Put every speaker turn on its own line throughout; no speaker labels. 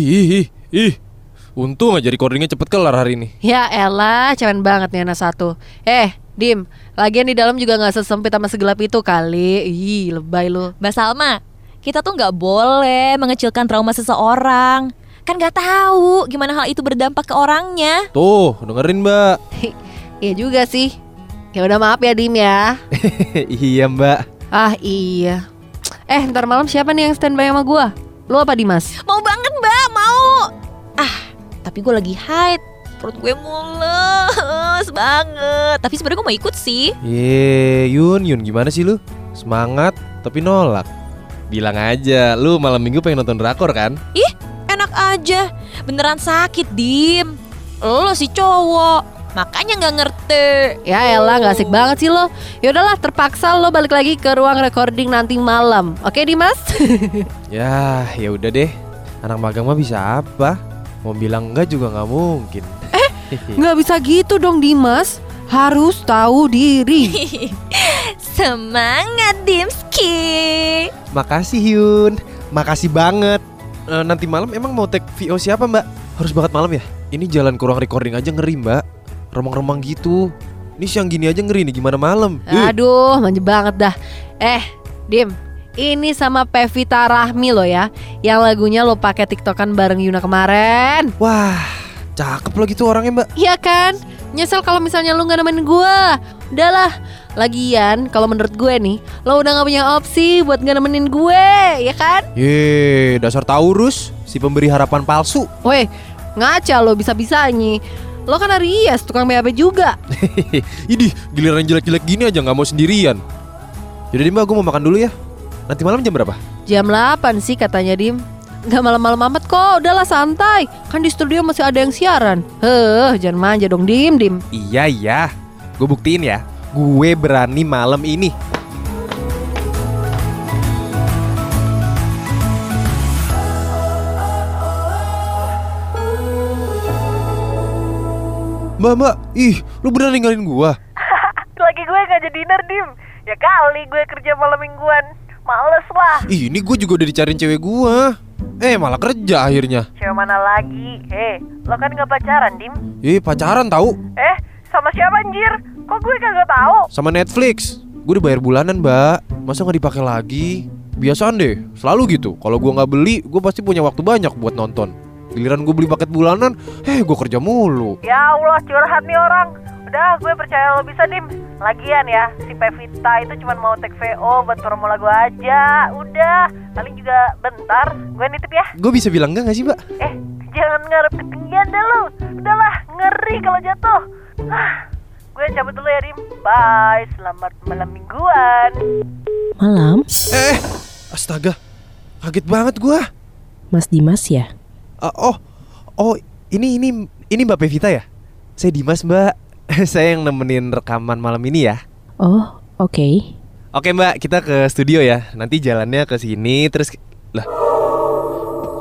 Ih, ih, ih. Untung aja recordingnya cepet kelar hari ini.
Ya elah, cemen banget nih anak satu. Eh, Dim, lagian di dalam juga nggak sesempit sama segelap itu kali. Ih, lebay lu.
Mbak Salma, kita tuh nggak boleh mengecilkan trauma seseorang. Kan nggak tahu gimana hal itu berdampak ke orangnya.
Tuh, dengerin mbak.
Iya juga sih. Ya udah maaf ya Dim ya.
iya mbak.
Ah iya. Eh, ntar malam siapa nih yang standby sama gua? Lu apa Dimas?
Mau tapi gue lagi haid. Perut gue mules banget. Tapi sebenarnya gue mau ikut sih.
Ye, Yun, Yun gimana sih lu? Semangat tapi nolak. Bilang aja, lu malam minggu pengen nonton drakor kan?
Ih, enak aja. Beneran sakit, Dim. Lo si cowok. Makanya nggak ngerti.
Ya elah, nggak asik banget sih lo. Ya udahlah, terpaksa lo balik lagi ke ruang recording nanti malam. Oke Dimas?
Ya, ya udah deh. Anak magang mah bisa apa? Mau bilang enggak juga nggak mungkin.
Nggak bisa gitu dong Dimas. Harus tahu diri.
Semangat, Dimski.
Makasih Yun, makasih banget. Eh, nanti malam emang mau take VO siapa mbak? Harus banget malam ya? Ini jalan ke ruang recording aja ngeri mbak. Remang-remang gitu. Ini siang gini aja ngeri nih gimana malam?
Aduh, manja banget dah. Eh, Dim, ini sama Pevita Rahmi lo ya, yang lagunya lo pakai tiktokan bareng Yuna kemarin.
Wah, cakep lo gitu orangnya mbak.
Iya kan? Nyesel kalau misalnya lo nggak nemenin gue. Udahlah, lagian kalau menurut gue nih, lo udah nggak punya opsi buat nggak nemenin gue, ya kan?
Ye, dasar Taurus, si pemberi harapan palsu.
Woi, ngaca lo bisa-bisanya. Lo kan Aries, tukang BAB juga.
Idih, giliran jelek-jelek gini aja nggak mau sendirian. Deh mbak, gue mau makan dulu ya. Nanti malam jam berapa?
Jam 8 sih katanya Dim. Gak malam-malam amat kok, udahlah santai. Kan di studio masih ada yang siaran. Heh, jangan manja dong Dim, Dim.
Iya iya, gue buktiin ya. Gue berani malam ini. Mbak, mbak, ih, lu beneran ninggalin gua?
Lagi gue ngajak dinner, Dim. Ya kali gue kerja malam mingguan. Males lah.
Ih, ini gue juga udah dicariin cewek gua. Eh, malah kerja akhirnya.
Cewek mana lagi? Hei, lo kan gak pacaran, Dim?
Ih, pacaran tahu?
Eh, sama siapa anjir? Kok gue kagak tahu?
Sama Netflix. Gue udah bayar bulanan, mbak. Masa nggak dipakai lagi? Biasaan deh, selalu gitu. Kalau gua nggak beli, gue pasti punya waktu banyak buat nonton. Giliran gue beli paket bulanan, eh gue kerja mulu.
Ya Allah, curhat nih orang. Udah, gue percaya lo bisa, Dim. Lagian ya, si Pevita itu cuma mau take VO buat promo lagu aja. Udah, paling juga bentar. Gue nitip ya.
Gue bisa bilang enggak gak sih, mbak?
Eh, jangan ngarep ketinggian deh lo. Udahlah, ngeri kalau jatuh. Ah, gue cabut dulu ya, Dim. Bye, selamat malam mingguan.
Malam,
Eh, astaga, kaget banget gua.
Mas Dimas ya?
Ah, oh, oh, ini ini ini Mbak Pevita ya? Saya Dimas, Mbak. Saya yang nemenin rekaman malam ini ya.
Oh, oke.
Oke Mbak, kita ke studio ya. Nanti jalannya ke sini terus lah.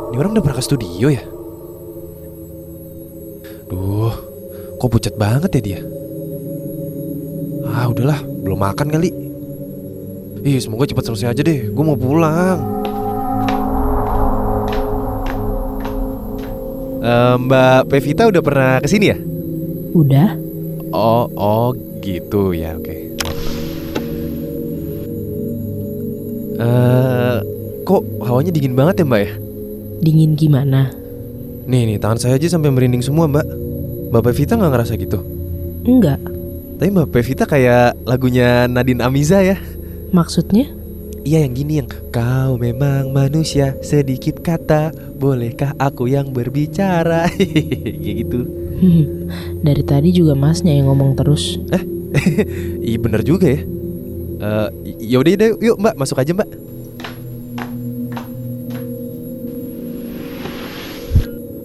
Ini orang udah pernah ke studio ya? Duh, kok pucat banget ya dia? Ah, udahlah, belum makan kali. Ih, semoga cepat selesai aja deh. Gue mau pulang. Eh, Mbak Pevita udah pernah ke sini ya?
Udah?
Oh, oh gitu ya, oke. Eh, kok hawanya dingin banget ya, Mbak ya?
Dingin gimana?
Nih, nih, tangan saya aja sampai merinding semua, Mbak. Mbak Pevita nggak ngerasa gitu?
Enggak.
Tapi Mbak Pevita kayak lagunya Nadine Amiza ya?
Maksudnya?
Iya yang gini yang Kau memang manusia sedikit kata Bolehkah aku yang berbicara Kayak gitu
dari tadi juga masnya yang ngomong terus.
Iya bener juga ya Eh, Yaudah yaudah yuk mbak masuk aja mbak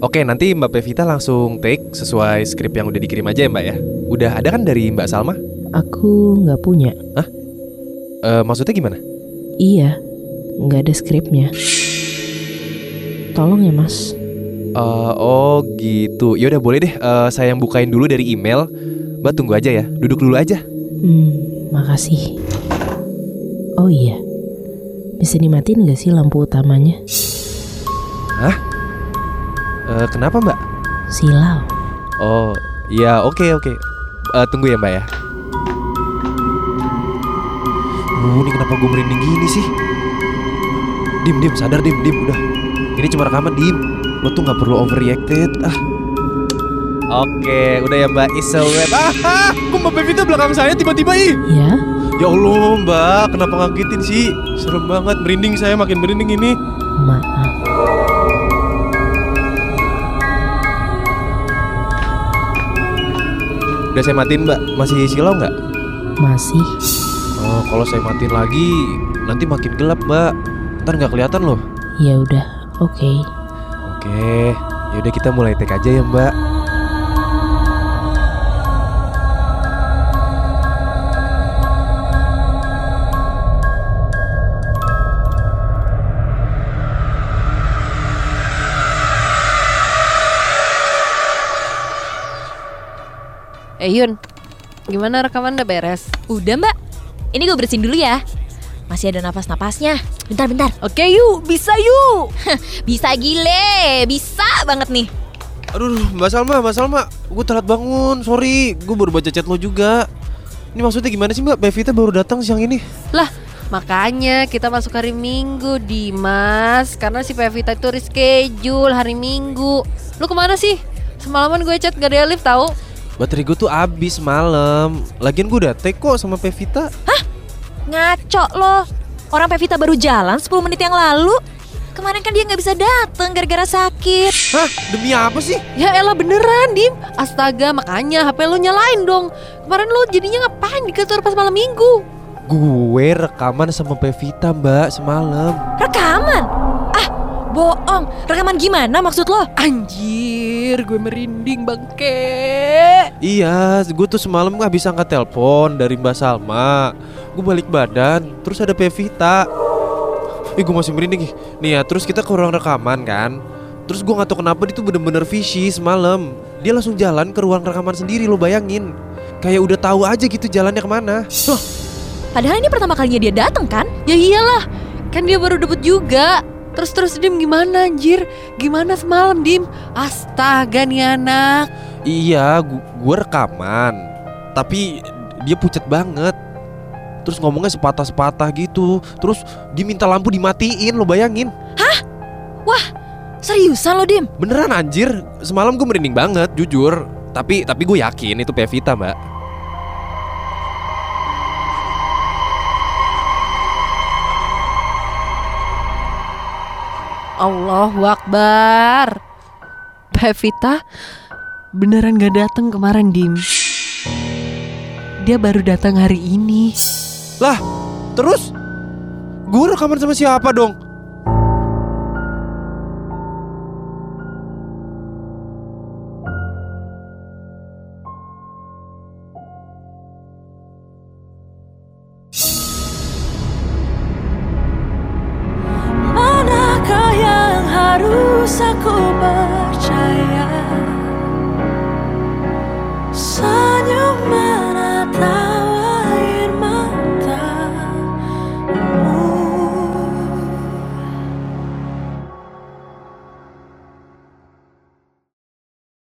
Oke nanti Mbak Pevita langsung take sesuai skrip yang udah dikirim aja ya mbak ya Udah ada kan dari Mbak Salma?
Aku nggak punya.
Eh, maksudnya gimana?
Iya, nggak ada skripnya. Tolong ya mas.
Eh, oh gitu Yaudah boleh deh eh, Saya yang bukain dulu dari email Mbak tunggu aja ya Duduk dulu aja
Hmm, makasih. Oh iya, bisa dimatiin nggak sih lampu utamanya?
Eh, kenapa mbak?
Silau.
Oh, iya oke oke. Eh, tunggu ya mbak ya. Uh, ini kenapa gue merinding gini sih? Dim, dim, sadar dim, dim, udah. Ini cuma rekaman dim. Lo tuh nggak perlu overreacted. Ah. Oke, udah ya mbak. Is a wrap. Ah, ah, kok mbak Pevita belakang saya tiba-tiba ih?
Ya?
Ya Allah mbak, kenapa ngagetin sih? Serem banget, merinding saya makin merinding ini.
Maaf.
Udah saya matiin mbak, masih silau nggak?
Masih.
Oh, kalau saya matiin lagi, nanti makin gelap mbak. Ntar nggak kelihatan loh.
Ya udah, oke.
Oke, yaudah kita mulai take aja ya mbak.
Eh Yun, gimana rekaman udah beres?
Udah mbak, ini gue bersihin dulu ya. Masih ada napas-napasnya. Bentar, bentar.
Oke yuk, bisa yuk.
Bisa gile, bisa banget nih.
Aduh, mbak Salma, mbak Salma, gue telat bangun. Sorry, gue baru baca chat lo juga. Ini maksudnya gimana sih mbak? Bevita baru datang siang ini.
Lah, makanya kita masuk hari Minggu, Dimas. Karena si Pevita itu reschedule hari Minggu. Lu ke mana sih? Semalaman gue chat gak ada lift tahu.
Baterai gue tuh abis malam. Lagian gue udah take kok sama Pevita.
Ngaco loh. Orang Pevita baru jalan 10 menit yang lalu. Kemarin kan dia nggak bisa dateng gara-gara sakit.
Hah? Demi apa sih?
Ya elah beneran, Dim. Astaga, makanya HP lu nyalain dong. Kemarin lu jadinya ngapain di kantor pas malam Minggu?
Gue rekaman sama Pevita mbak semalam.
Rekaman? Bohong. Rekaman gimana maksud lo?
Anjir, gue merinding bangke.
Iya, gue tuh semalam gak bisa angkat telepon dari Mbak Salma. Gue balik badan, terus ada Pevita. Ih, gue masih merinding nih. Nih ya, terus kita ke ruang rekaman kan. Terus gue gak tahu kenapa dia tuh bener-bener fishy semalam. Dia langsung jalan ke ruang rekaman sendiri, lo bayangin. Kayak udah tahu aja gitu jalannya ke mana.
Padahal ini pertama kalinya dia datang kan?
Ya iyalah, kan dia baru debut juga. Terus terus Dim gimana anjir? Gimana semalam Dim? Astaga nih anak.
Iya, gue rekaman. Tapi dia pucat banget. Terus ngomongnya sepatah-sepatah gitu. Terus dia minta lampu dimatiin, lo bayangin.
Seriusan lo, Dim?
Beneran anjir, semalam gue merinding banget, jujur. Tapi tapi gue yakin itu Pevita, Mbak.
Allahu Akbar. Pevita beneran gak datang kemarin Dim. Dia baru datang hari ini.
Lah, terus gue rekaman sama siapa dong?